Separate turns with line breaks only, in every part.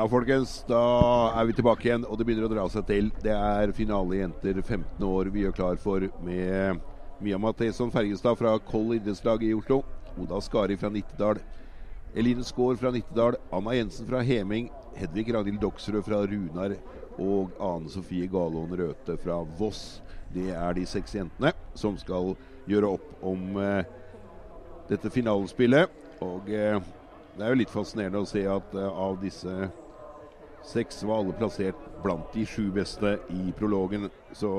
Ja, folkens. Da er vi tilbake igjen, og det begynner å dra seg til. Det er finale jenter 15 år vi gjør klar for med Mia Matheson Fergestad fra Koll idrettslag i Oslo. Oda Skari fra Nittedal. Eline Skaar fra Nittedal. Anna Jensen fra Heming. Hedvig Ragnhild Doksrød fra Runar. Og Ane Sofie Galaaen Røthe fra Voss. Det er de seks jentene som skal gjøre opp om eh, dette finalespillet. Og eh, det er jo litt fascinerende å se at eh, av disse seks var alle plassert blant de sju beste i prologen. Så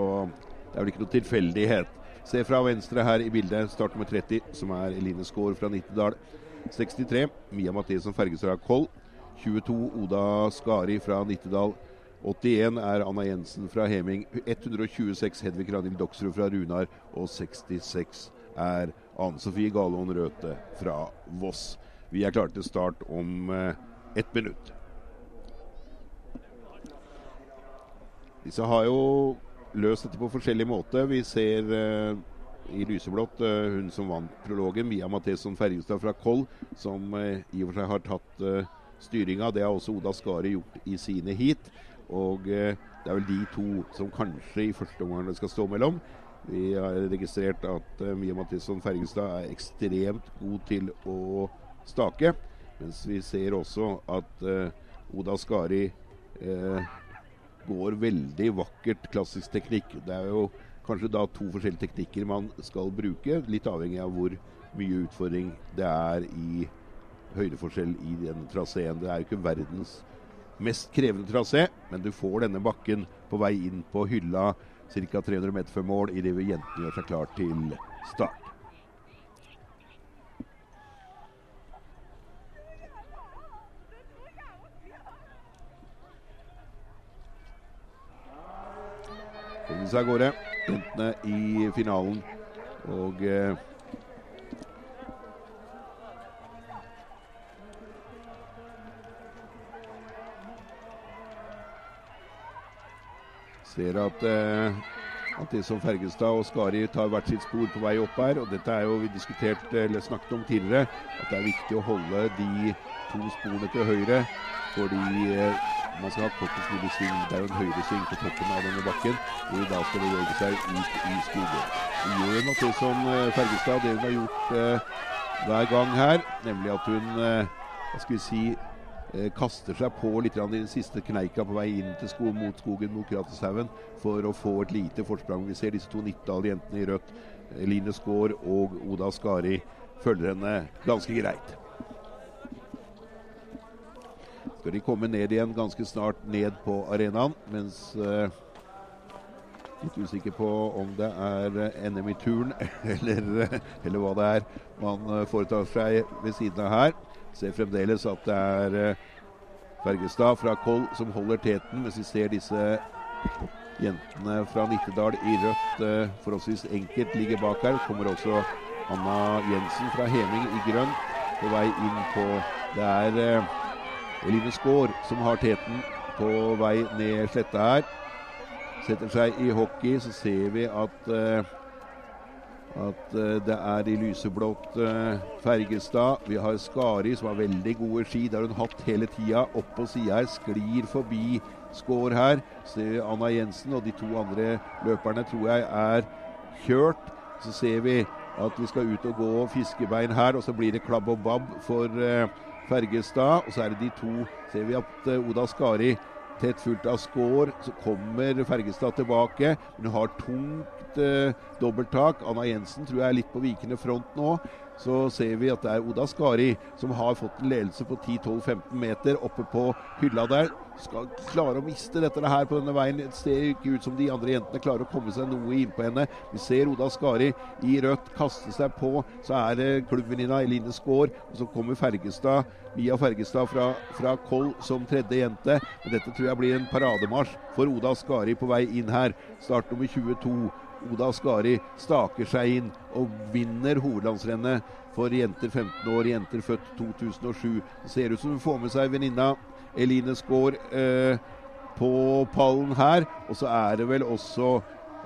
det er vel ikke noe tilfeldighet. Se fra venstre her i bildet start nummer 30, som er Eline Skaar fra Nittedal. 63 Mia Mathesen Fergestad Koll. 22 Oda Skari fra Nittedal. 81 er Anna Jensen fra Heming. 126 Hedvig Ranhild Doksrud fra Runar. Og 66 er Anne Sofie Galon Røthe fra Voss. Vi er klare til start om eh, ett minutt. Disse har jo løst dette på forskjellig måte. Vi ser eh, i lyseblått eh, hun som vant prologen, Mia Matheson Ferjestad fra Koll, som eh, i og for seg har tatt eh, styringa. Det har også Oda Skari gjort i sine heat. Og eh, det er vel de to som kanskje i første omgang det skal stå mellom. Vi har registrert at uh, Mia Matheson Fergestad er ekstremt god til å stake. Mens vi ser også at uh, Oda Skari uh, går veldig vakkert klassisk teknikk. Det er jo kanskje da to forskjellige teknikker man skal bruke, litt avhengig av hvor mye utfordring det er i høydeforskjell i denne traseen. Det er jo ikke verdens mest krevende trasé, men du får denne bakken på vei inn på hylla ca. 300 meter før mål idet jentene gjør seg klar til start. Seg av gårde, jentene i finalen. Og eh, Ser at, eh, at det som Fergestad og Skari tar hvert sitt spor på vei opp her. og Dette er jo vi diskutert, eller snakket om tidligere, at det er viktig å holde de to sporene til høyre. Fordi eh, man skal ha kortest sving. Det er jo en høyresving på toppen av denne bakken. Hvor da skal bevege seg ut i skogen. Det gjør Mathison eh, Fergestad det hun har gjort eh, hver gang her, nemlig at hun eh, hva skal vi si Eh, kaster seg på litt i den siste kneika på vei inn til sko mot skogen mot Kratishaugen for å få et lite forsprang. Vi ser disse to Nittdal-jentene i rødt, Line Skaar og Oda Skari, følger henne ganske greit. Skal de komme ned igjen ganske snart ned på arenaen, mens eh, Litt usikker på om det er NM i turn eller, eller hva det er man foretar seg ved siden av her. Ser fremdeles at det er Fergestad fra Koll som holder teten, mens vi ser disse jentene fra Nittedal i rødt forholdsvis enkelt ligger bak her. Kommer også Anna Jensen fra Heming i grønn på vei inn på Det er Eline Skaar som har teten på vei ned sletta her. Setter seg i hockey, så ser vi at uh, at uh, det er i lyseblått uh, Fergestad. Vi har Skari, som har veldig gode ski. Det har hun hatt hele tida. Opp på sida her. Sklir forbi Skår her. Så Anna Jensen og de to andre løperne tror jeg er kjørt. Så ser vi at vi skal ut og gå fiskebein her, og så blir det klabb og babb for uh, Fergestad. Og så er det de to Ser vi at Oda Skari tett fulgt av Skår. Så kommer Fergestad tilbake. Hun har tungt eh, dobbelttak. Anna Jensen tror jeg er litt på vikende front nå. Så ser vi at det er Oda Skari som har fått en ledelse på 10-12-15 meter oppe på hylla der. Skal klare å miste dette her på denne veien. Det ser ikke ut som de andre jentene klarer å komme seg noe innpå henne. Vi ser Oda Skari i rødt kaste seg på. Så er det klubbvenninna Eline Skaar. Og så kommer Fergestad, Mia Fergestad fra, fra Koll som tredje jente. Men dette tror jeg blir en parademarsj for Oda Skari på vei inn her. Start nummer 22. Oda Skari staker seg inn og vinner hovedlandsrennet for jenter 15 år, jenter født 2007. Det ser ut som hun får med seg venninna Eline Skaar eh, på pallen her. Og så er det vel også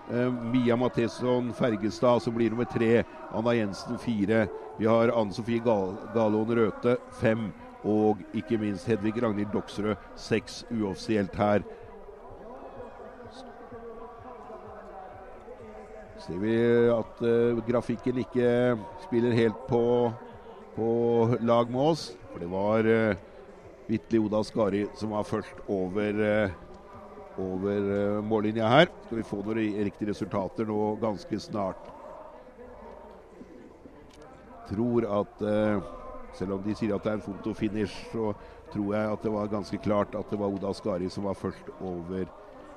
eh, Mia Matheson Fergestad som blir nummer tre. Anna Jensen fire. Vi har Anne Sofie Gal Galaaen Røthe fem. og ikke minst Hedvig Ragnhild Doksrød, seks uoffisielt her. Ser vi at uh, grafikken ikke spiller helt på, på, lag med oss. For det var uh, Vitli Oda Skari som var først over, uh, over uh, mållinja her. Skal vi få noen riktige resultater nå ganske snart. Tror at selv om de sier at det er en fotofinish, så tror jeg at det var ganske klart at det var Oda Skari som var først over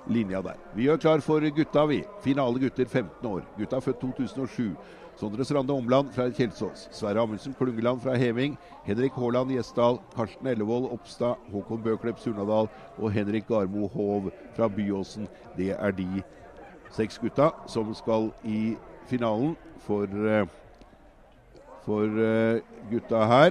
linja der. Vi gjør klar for gutta, vi. Finale gutter 15 år. Gutta født 2007. Sondre Strande Omland fra Kjelsås. Sverre Amundsen Klungeland fra Heving. Henrik Haaland Gjesdal. Karsten Ellevold Oppstad. Håkon Bøklepp Surnadal. Og Henrik Garmo Hov fra Byåsen. Det er de seks gutta som skal i finalen for, eh, for eh, gutta her.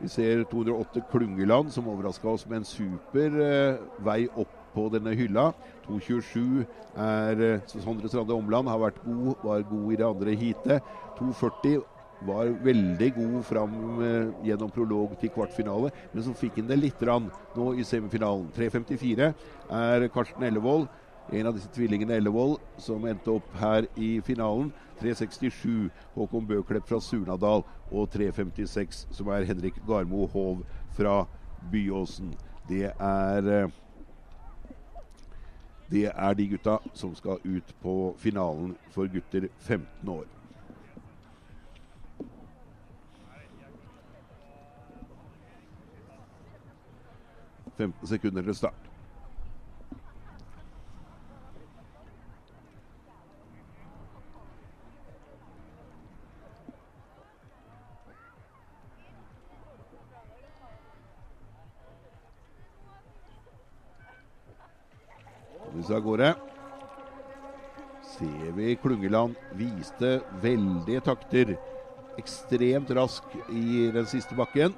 Vi ser 208 Klungeland som overraska oss med en super eh, vei opp på denne hylla. 2.27 er eh, Sondre Strande Omland har vært god, var god i det andre heatet. 2.40 var veldig god fram eh, gjennom prolog til kvartfinale, men så fikk han det litt rann nå i semifinalen. 3.54 er Karsten Ellevold, en av disse tvillingene Ellevold, som endte opp her i finalen. 3.67 Håkon Bøklepp fra Surnadal, og 3.56 som er Henrik Garmo Hov fra Byåsen. Det er eh, det er de gutta som skal ut på finalen for gutter 15 år. Femten sekunder til start. Magnus av gårde. Ser vi Klungeland viste veldige takter. Ekstremt rask i den siste bakken.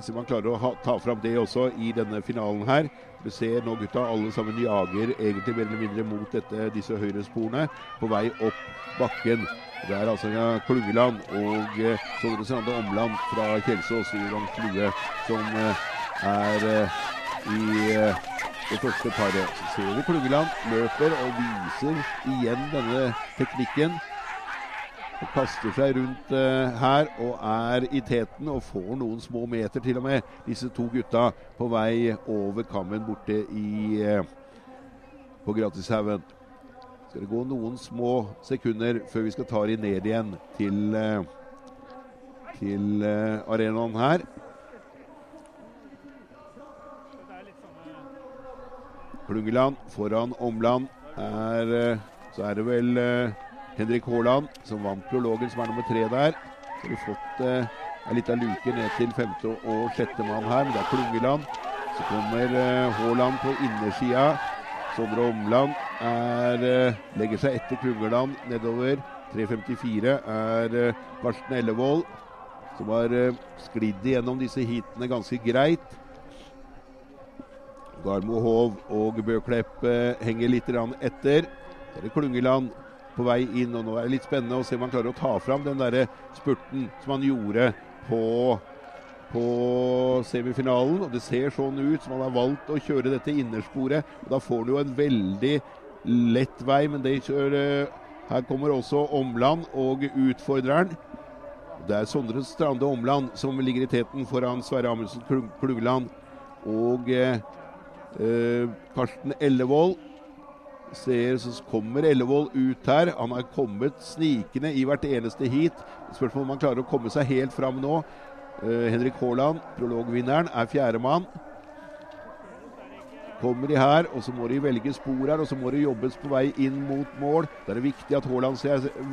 Så man klarer å ha, ta fram det også i denne finalen her. Vi ser nå gutta alle sammen jager egentlig mer eller mindre mot dette, disse høyresporene på vei opp bakken. Det er altså Klungeland og eh, Sondre Strande Omland fra Kjelsås i rang 20 som eh, er eh, i eh, det første paret. Ser vi Klungeland løper og viser igjen denne teknikken. Og kaster seg rundt uh, her og er i teten og får noen små meter til og med, disse to gutta på vei over kammen borte i uh, på Gratishaugen. Skal det gå noen små sekunder før vi skal ta de ned igjen til, uh, til arenaen her. Klungeland foran Omland. Er, eh, så er det vel uh, Henrik Haaland som vant prologen, som er nummer tre der. Så har vi fått ei lita luke ned til femte og sjette mann her, men det er Klungeland. Så kommer Haaland på innersida. Sondre Omland er, legger seg etter Klungeland nedover. 3.54 er Karsten Ellevold, som har sklidd igjennom disse heatene ganske greit. Garmo Hov og Bøklepp henger litt etter. Så er det Klungeland på vei inn, og nå er det litt spennende å se om han klarer å ta fram den der spurten som han gjorde på, på semifinalen. Og Det ser sånn ut som han har valgt å kjøre dette innersporet. og Da får han jo en veldig lett vei, men det kjører Her kommer også Omland og utfordreren. Det er Sondre Strande Omland som ligger i teten foran Sverre Amundsen Klungeland. Og eh, Eh, Karsten Ellevold. Ser, så kommer Ellevold ut her. Han har kommet snikende i hvert eneste heat. Spørsmålet om han klarer å komme seg helt fram nå. Eh, Henrik Haaland, prologvinneren, er fjerdemann. Kommer de her, og så må de velge spor her, og så må det jobbes på vei inn mot mål. Da er det viktig at Haaland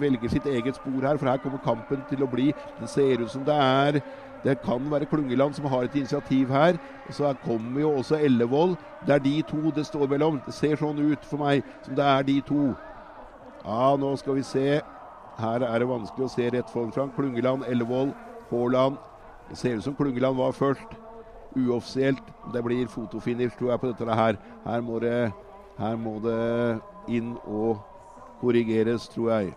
velger sitt eget spor her, for her kommer kampen til å bli Det ser ut som det er det kan være Klungeland som har et initiativ her. Så kommer jo også Ellevold. Det er de to det står mellom. Det ser sånn ut for meg som det er de to. Ja, nå skal vi se. Her er det vanskelig å se rett foran fram. Klungeland, Ellevold, Haaland. Det ser ut som Klungeland var først. Uoffisielt. Det blir fotofinish, tror jeg, på dette her. Her må det, her må det inn og korrigeres, tror jeg.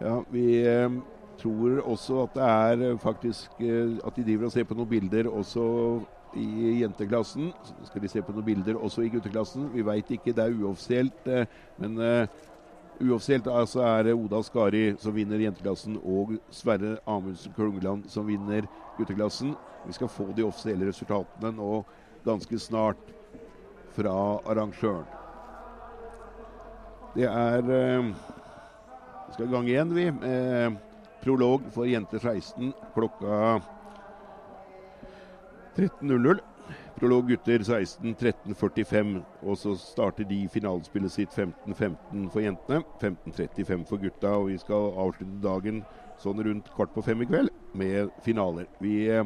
Ja, vi eh, tror også at det er eh, faktisk eh, at de driver og ser på noen bilder også i jenteklassen. Så skal de se på noen bilder også i gutteklassen? Vi veit ikke, det er uoffisielt. Men uoffisielt altså er det Oda Skari som vinner jenteklassen, og Sverre Amundsen Klungeland som vinner gutteklassen. Vi skal få de offisielle resultatene nå ganske snart fra arrangøren. Det er Vi skal i gang igjen, vi. Eh, prolog for jenter 16 klokka 13.00. Prolog gutter 16 13.45. Og så starter de finalespillet sitt 15.15 for jentene. 15.35 for gutta. Og vi skal avslutte dagen sånn rundt kvart på fem i kveld med finaler. Vi eh,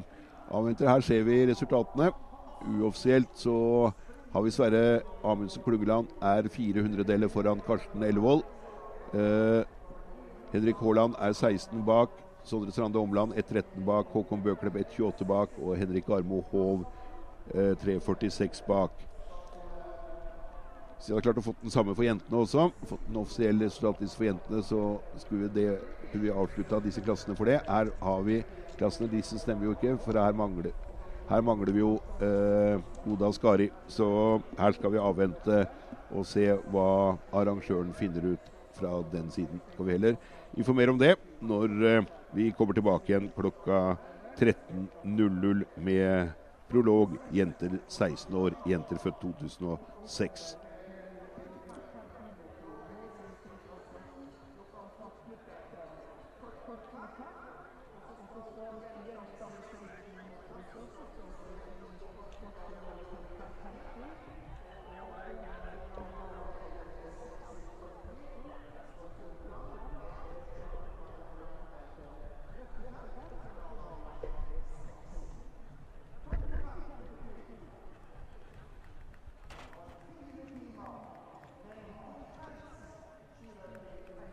avventer. Her ser vi resultatene. Uoffisielt så har vi Sverre Amundsen Klungeland er 400-deler foran Karsten Ellevold. Eh, Henrik Haaland er 16 bak. Sondre Strande Omland 1.13 bak. Håkon Bøklepp 1.28 bak. Og Henrik Armo Hov eh, 3.46 bak. Så vi har klart å fått den samme for jentene også. Fått den offisielle resultatliste for jentene, så skulle vi, det, skulle vi avslutta disse klassene for det. Her har vi klassene. Disse stemmer jo ikke, for her mangler, her mangler vi jo eh, Oda Skari. Så her skal vi avvente og se hva arrangøren finner ut fra den siden. Skal vi heller informere om det når eh, vi kommer tilbake igjen klokka 13.00 med prolog jenter 16 år, jenter født 2006.